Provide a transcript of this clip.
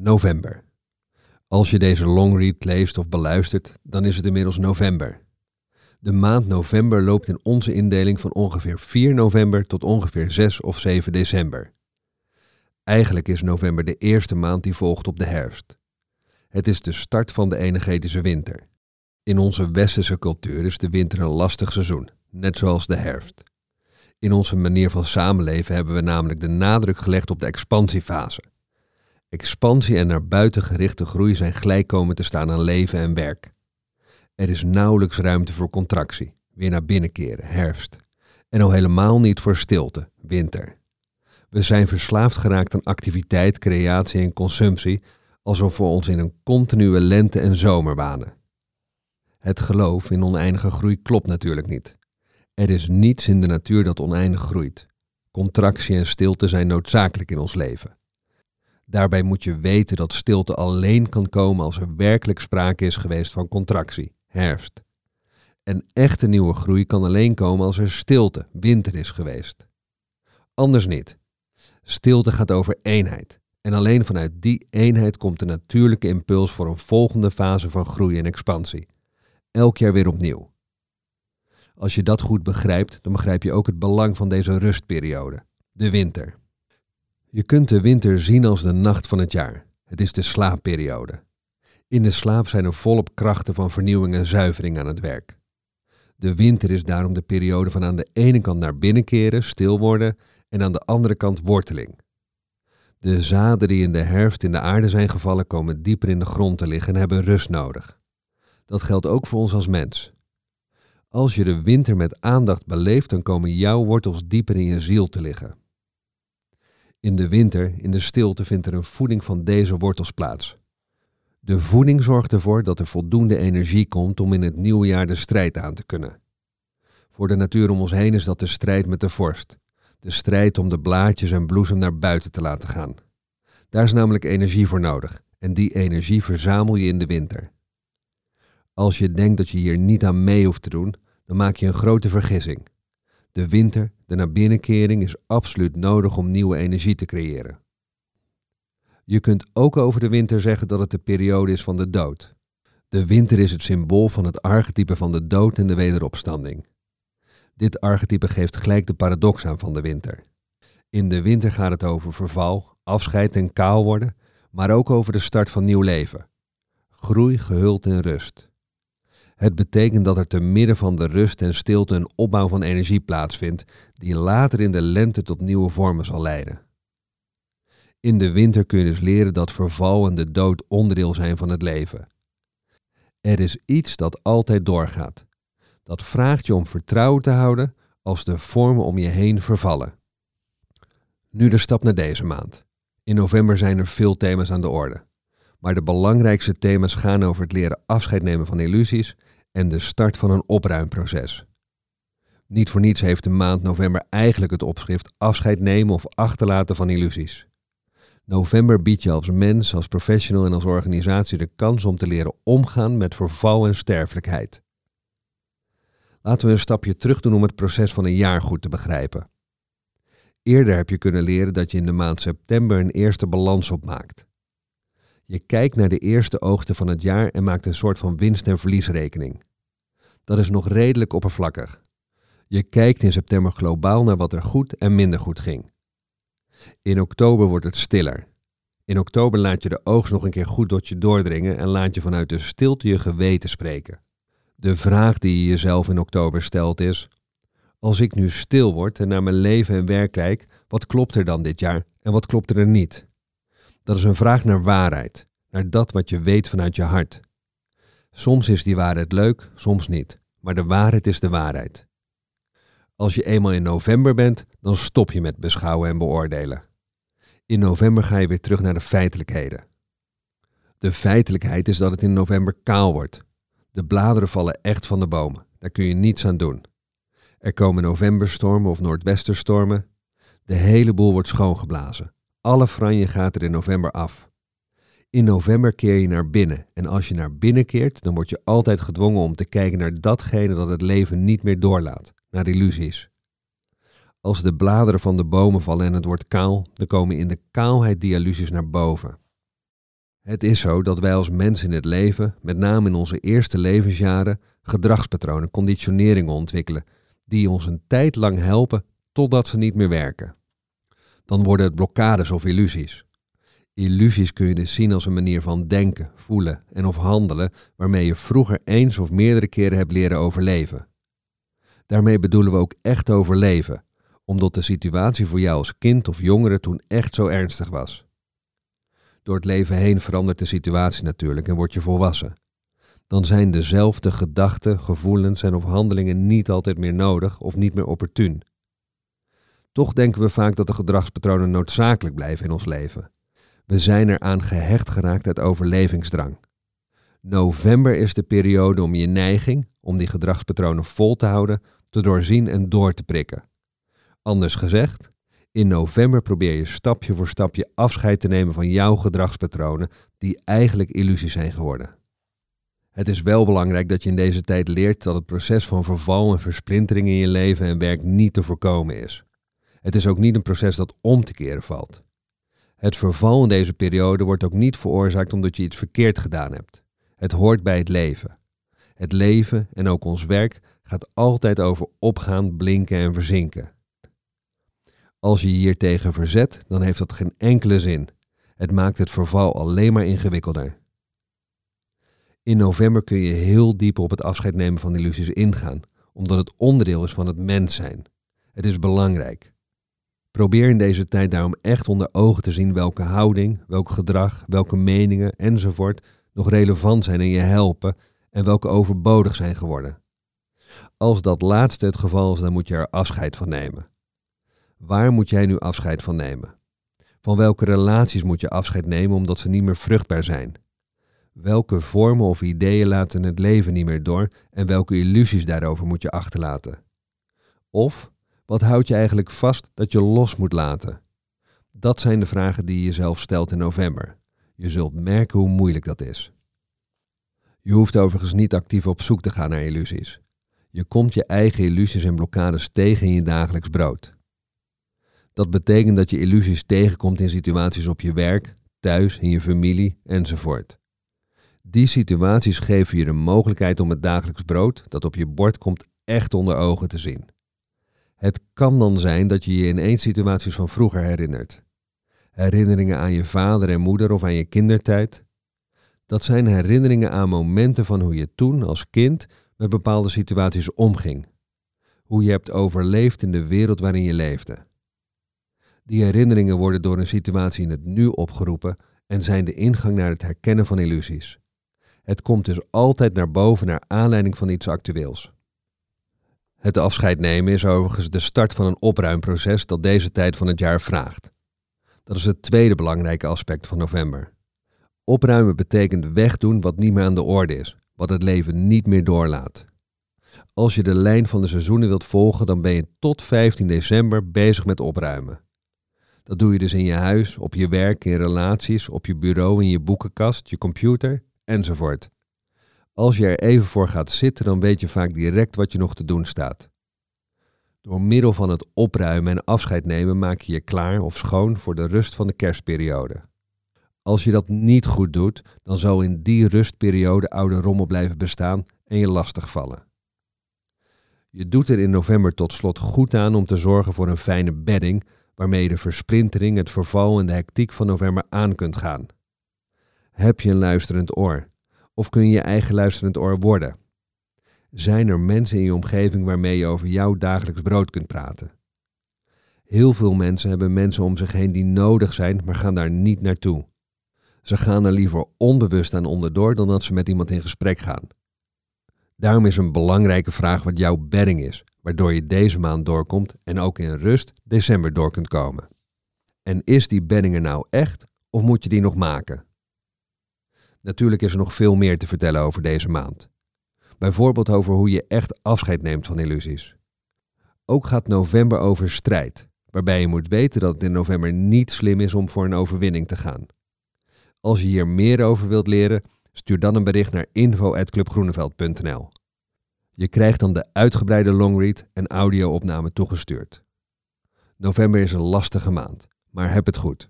November. Als je deze longread leest of beluistert, dan is het inmiddels november. De maand november loopt in onze indeling van ongeveer 4 november tot ongeveer 6 of 7 december. Eigenlijk is november de eerste maand die volgt op de herfst. Het is de start van de energetische winter. In onze westerse cultuur is de winter een lastig seizoen, net zoals de herfst. In onze manier van samenleven hebben we namelijk de nadruk gelegd op de expansiefase. Expansie en naar buiten gerichte groei zijn gelijk komen te staan aan leven en werk. Er is nauwelijks ruimte voor contractie, weer naar binnen keren, herfst. En al helemaal niet voor stilte, winter. We zijn verslaafd geraakt aan activiteit, creatie en consumptie, alsof we ons in een continue lente- en zomer banen. Het geloof in oneindige groei klopt natuurlijk niet. Er is niets in de natuur dat oneindig groeit. Contractie en stilte zijn noodzakelijk in ons leven. Daarbij moet je weten dat stilte alleen kan komen als er werkelijk sprake is geweest van contractie, herfst. En echte nieuwe groei kan alleen komen als er stilte, winter is geweest. Anders niet. Stilte gaat over eenheid. En alleen vanuit die eenheid komt de natuurlijke impuls voor een volgende fase van groei en expansie. Elk jaar weer opnieuw. Als je dat goed begrijpt, dan begrijp je ook het belang van deze rustperiode, de winter. Je kunt de winter zien als de nacht van het jaar. Het is de slaapperiode. In de slaap zijn er volop krachten van vernieuwing en zuivering aan het werk. De winter is daarom de periode van aan de ene kant naar binnen keren, stil worden, en aan de andere kant worteling. De zaden die in de herfst in de aarde zijn gevallen komen dieper in de grond te liggen en hebben rust nodig. Dat geldt ook voor ons als mens. Als je de winter met aandacht beleeft, dan komen jouw wortels dieper in je ziel te liggen. In de winter, in de stilte, vindt er een voeding van deze wortels plaats. De voeding zorgt ervoor dat er voldoende energie komt om in het nieuwe jaar de strijd aan te kunnen. Voor de natuur om ons heen is dat de strijd met de vorst. De strijd om de blaadjes en bloesem naar buiten te laten gaan. Daar is namelijk energie voor nodig en die energie verzamel je in de winter. Als je denkt dat je hier niet aan mee hoeft te doen, dan maak je een grote vergissing. De winter, de naar binnenkering, is absoluut nodig om nieuwe energie te creëren. Je kunt ook over de winter zeggen dat het de periode is van de dood. De winter is het symbool van het archetype van de dood en de wederopstanding. Dit archetype geeft gelijk de paradox aan van de winter. In de winter gaat het over verval, afscheid en kaal worden, maar ook over de start van nieuw leven. Groei gehuld in rust. Het betekent dat er te midden van de rust en stilte een opbouw van energie plaatsvindt, die later in de lente tot nieuwe vormen zal leiden. In de winter kun je dus leren dat verval en de dood onderdeel zijn van het leven. Er is iets dat altijd doorgaat. Dat vraagt je om vertrouwen te houden als de vormen om je heen vervallen. Nu de stap naar deze maand. In november zijn er veel thema's aan de orde. Maar de belangrijkste thema's gaan over het leren afscheid nemen van illusies en de start van een opruimproces. Niet voor niets heeft de maand november eigenlijk het opschrift afscheid nemen of achterlaten van illusies. November biedt je als mens, als professional en als organisatie de kans om te leren omgaan met verval en sterfelijkheid. Laten we een stapje terug doen om het proces van een jaar goed te begrijpen. Eerder heb je kunnen leren dat je in de maand september een eerste balans opmaakt. Je kijkt naar de eerste oogsten van het jaar en maakt een soort van winst- en verliesrekening. Dat is nog redelijk oppervlakkig. Je kijkt in september globaal naar wat er goed en minder goed ging. In oktober wordt het stiller. In oktober laat je de oogst nog een keer goed tot je doordringen en laat je vanuit de stilte je geweten spreken. De vraag die je jezelf in oktober stelt is: Als ik nu stil word en naar mijn leven en werk kijk, wat klopt er dan dit jaar en wat klopt er niet? Dat is een vraag naar waarheid, naar dat wat je weet vanuit je hart. Soms is die waarheid leuk, soms niet, maar de waarheid is de waarheid. Als je eenmaal in november bent, dan stop je met beschouwen en beoordelen. In november ga je weer terug naar de feitelijkheden. De feitelijkheid is dat het in november kaal wordt. De bladeren vallen echt van de bomen. Daar kun je niets aan doen. Er komen novemberstormen of noordwesterstormen. De hele boel wordt schoongeblazen. Alle franje gaat er in november af. In november keer je naar binnen en als je naar binnen keert, dan word je altijd gedwongen om te kijken naar datgene dat het leven niet meer doorlaat, naar illusies. Als de bladeren van de bomen vallen en het wordt kaal, dan komen in de kaalheid die illusies naar boven. Het is zo dat wij als mensen in het leven, met name in onze eerste levensjaren, gedragspatronen, conditioneringen ontwikkelen, die ons een tijd lang helpen totdat ze niet meer werken. Dan worden het blokkades of illusies. Illusies kun je dus zien als een manier van denken, voelen en of handelen waarmee je vroeger eens of meerdere keren hebt leren overleven. Daarmee bedoelen we ook echt overleven, omdat de situatie voor jou als kind of jongere toen echt zo ernstig was. Door het leven heen verandert de situatie natuurlijk en word je volwassen. Dan zijn dezelfde gedachten, gevoelens en of handelingen niet altijd meer nodig of niet meer opportun. Toch denken we vaak dat de gedragspatronen noodzakelijk blijven in ons leven. We zijn eraan gehecht geraakt uit overlevingsdrang. November is de periode om je neiging, om die gedragspatronen vol te houden, te doorzien en door te prikken. Anders gezegd, in november probeer je stapje voor stapje afscheid te nemen van jouw gedragspatronen die eigenlijk illusies zijn geworden. Het is wel belangrijk dat je in deze tijd leert dat het proces van verval en versplintering in je leven en werk niet te voorkomen is. Het is ook niet een proces dat om te keren valt. Het verval in deze periode wordt ook niet veroorzaakt omdat je iets verkeerd gedaan hebt. Het hoort bij het leven. Het leven en ook ons werk gaat altijd over opgaan, blinken en verzinken. Als je hier tegen verzet, dan heeft dat geen enkele zin. Het maakt het verval alleen maar ingewikkelder. In november kun je heel diep op het afscheid nemen van illusies ingaan, omdat het onderdeel is van het mens zijn. Het is belangrijk. Probeer in deze tijd daarom echt onder ogen te zien welke houding, welk gedrag, welke meningen enzovoort nog relevant zijn en je helpen en welke overbodig zijn geworden. Als dat laatste het geval is, dan moet je er afscheid van nemen. Waar moet jij nu afscheid van nemen? Van welke relaties moet je afscheid nemen omdat ze niet meer vruchtbaar zijn? Welke vormen of ideeën laten het leven niet meer door en welke illusies daarover moet je achterlaten? Of wat houd je eigenlijk vast dat je los moet laten? Dat zijn de vragen die je jezelf stelt in november. Je zult merken hoe moeilijk dat is. Je hoeft overigens niet actief op zoek te gaan naar illusies. Je komt je eigen illusies en blokkades tegen in je dagelijks brood. Dat betekent dat je illusies tegenkomt in situaties op je werk, thuis, in je familie enzovoort. Die situaties geven je de mogelijkheid om het dagelijks brood dat op je bord komt echt onder ogen te zien. Het kan dan zijn dat je je ineens situaties van vroeger herinnert. Herinneringen aan je vader en moeder of aan je kindertijd. Dat zijn herinneringen aan momenten van hoe je toen als kind met bepaalde situaties omging. Hoe je hebt overleefd in de wereld waarin je leefde. Die herinneringen worden door een situatie in het nu opgeroepen en zijn de ingang naar het herkennen van illusies. Het komt dus altijd naar boven naar aanleiding van iets actueels. Het afscheid nemen is overigens de start van een opruimproces dat deze tijd van het jaar vraagt. Dat is het tweede belangrijke aspect van november. Opruimen betekent wegdoen wat niet meer aan de orde is, wat het leven niet meer doorlaat. Als je de lijn van de seizoenen wilt volgen, dan ben je tot 15 december bezig met opruimen. Dat doe je dus in je huis, op je werk, in relaties, op je bureau, in je boekenkast, je computer enzovoort. Als je er even voor gaat zitten, dan weet je vaak direct wat je nog te doen staat. Door middel van het opruimen en afscheid nemen maak je je klaar of schoon voor de rust van de kerstperiode. Als je dat niet goed doet, dan zal in die rustperiode oude rommel blijven bestaan en je lastig vallen. Je doet er in november tot slot goed aan om te zorgen voor een fijne bedding waarmee je de versplintering, het verval en de hectiek van november aan kunt gaan. Heb je een luisterend oor? Of kun je je eigen luisterend oor worden? Zijn er mensen in je omgeving waarmee je over jouw dagelijks brood kunt praten? Heel veel mensen hebben mensen om zich heen die nodig zijn, maar gaan daar niet naartoe. Ze gaan er liever onbewust aan onderdoor dan dat ze met iemand in gesprek gaan. Daarom is een belangrijke vraag wat jouw bedding is, waardoor je deze maand doorkomt en ook in rust december door kunt komen. En is die bedding er nou echt of moet je die nog maken? Natuurlijk is er nog veel meer te vertellen over deze maand. Bijvoorbeeld over hoe je echt afscheid neemt van illusies. Ook gaat november over strijd, waarbij je moet weten dat het in november niet slim is om voor een overwinning te gaan. Als je hier meer over wilt leren, stuur dan een bericht naar info.clubgroeneveld.nl. Je krijgt dan de uitgebreide longread en audio-opname toegestuurd. November is een lastige maand, maar heb het goed.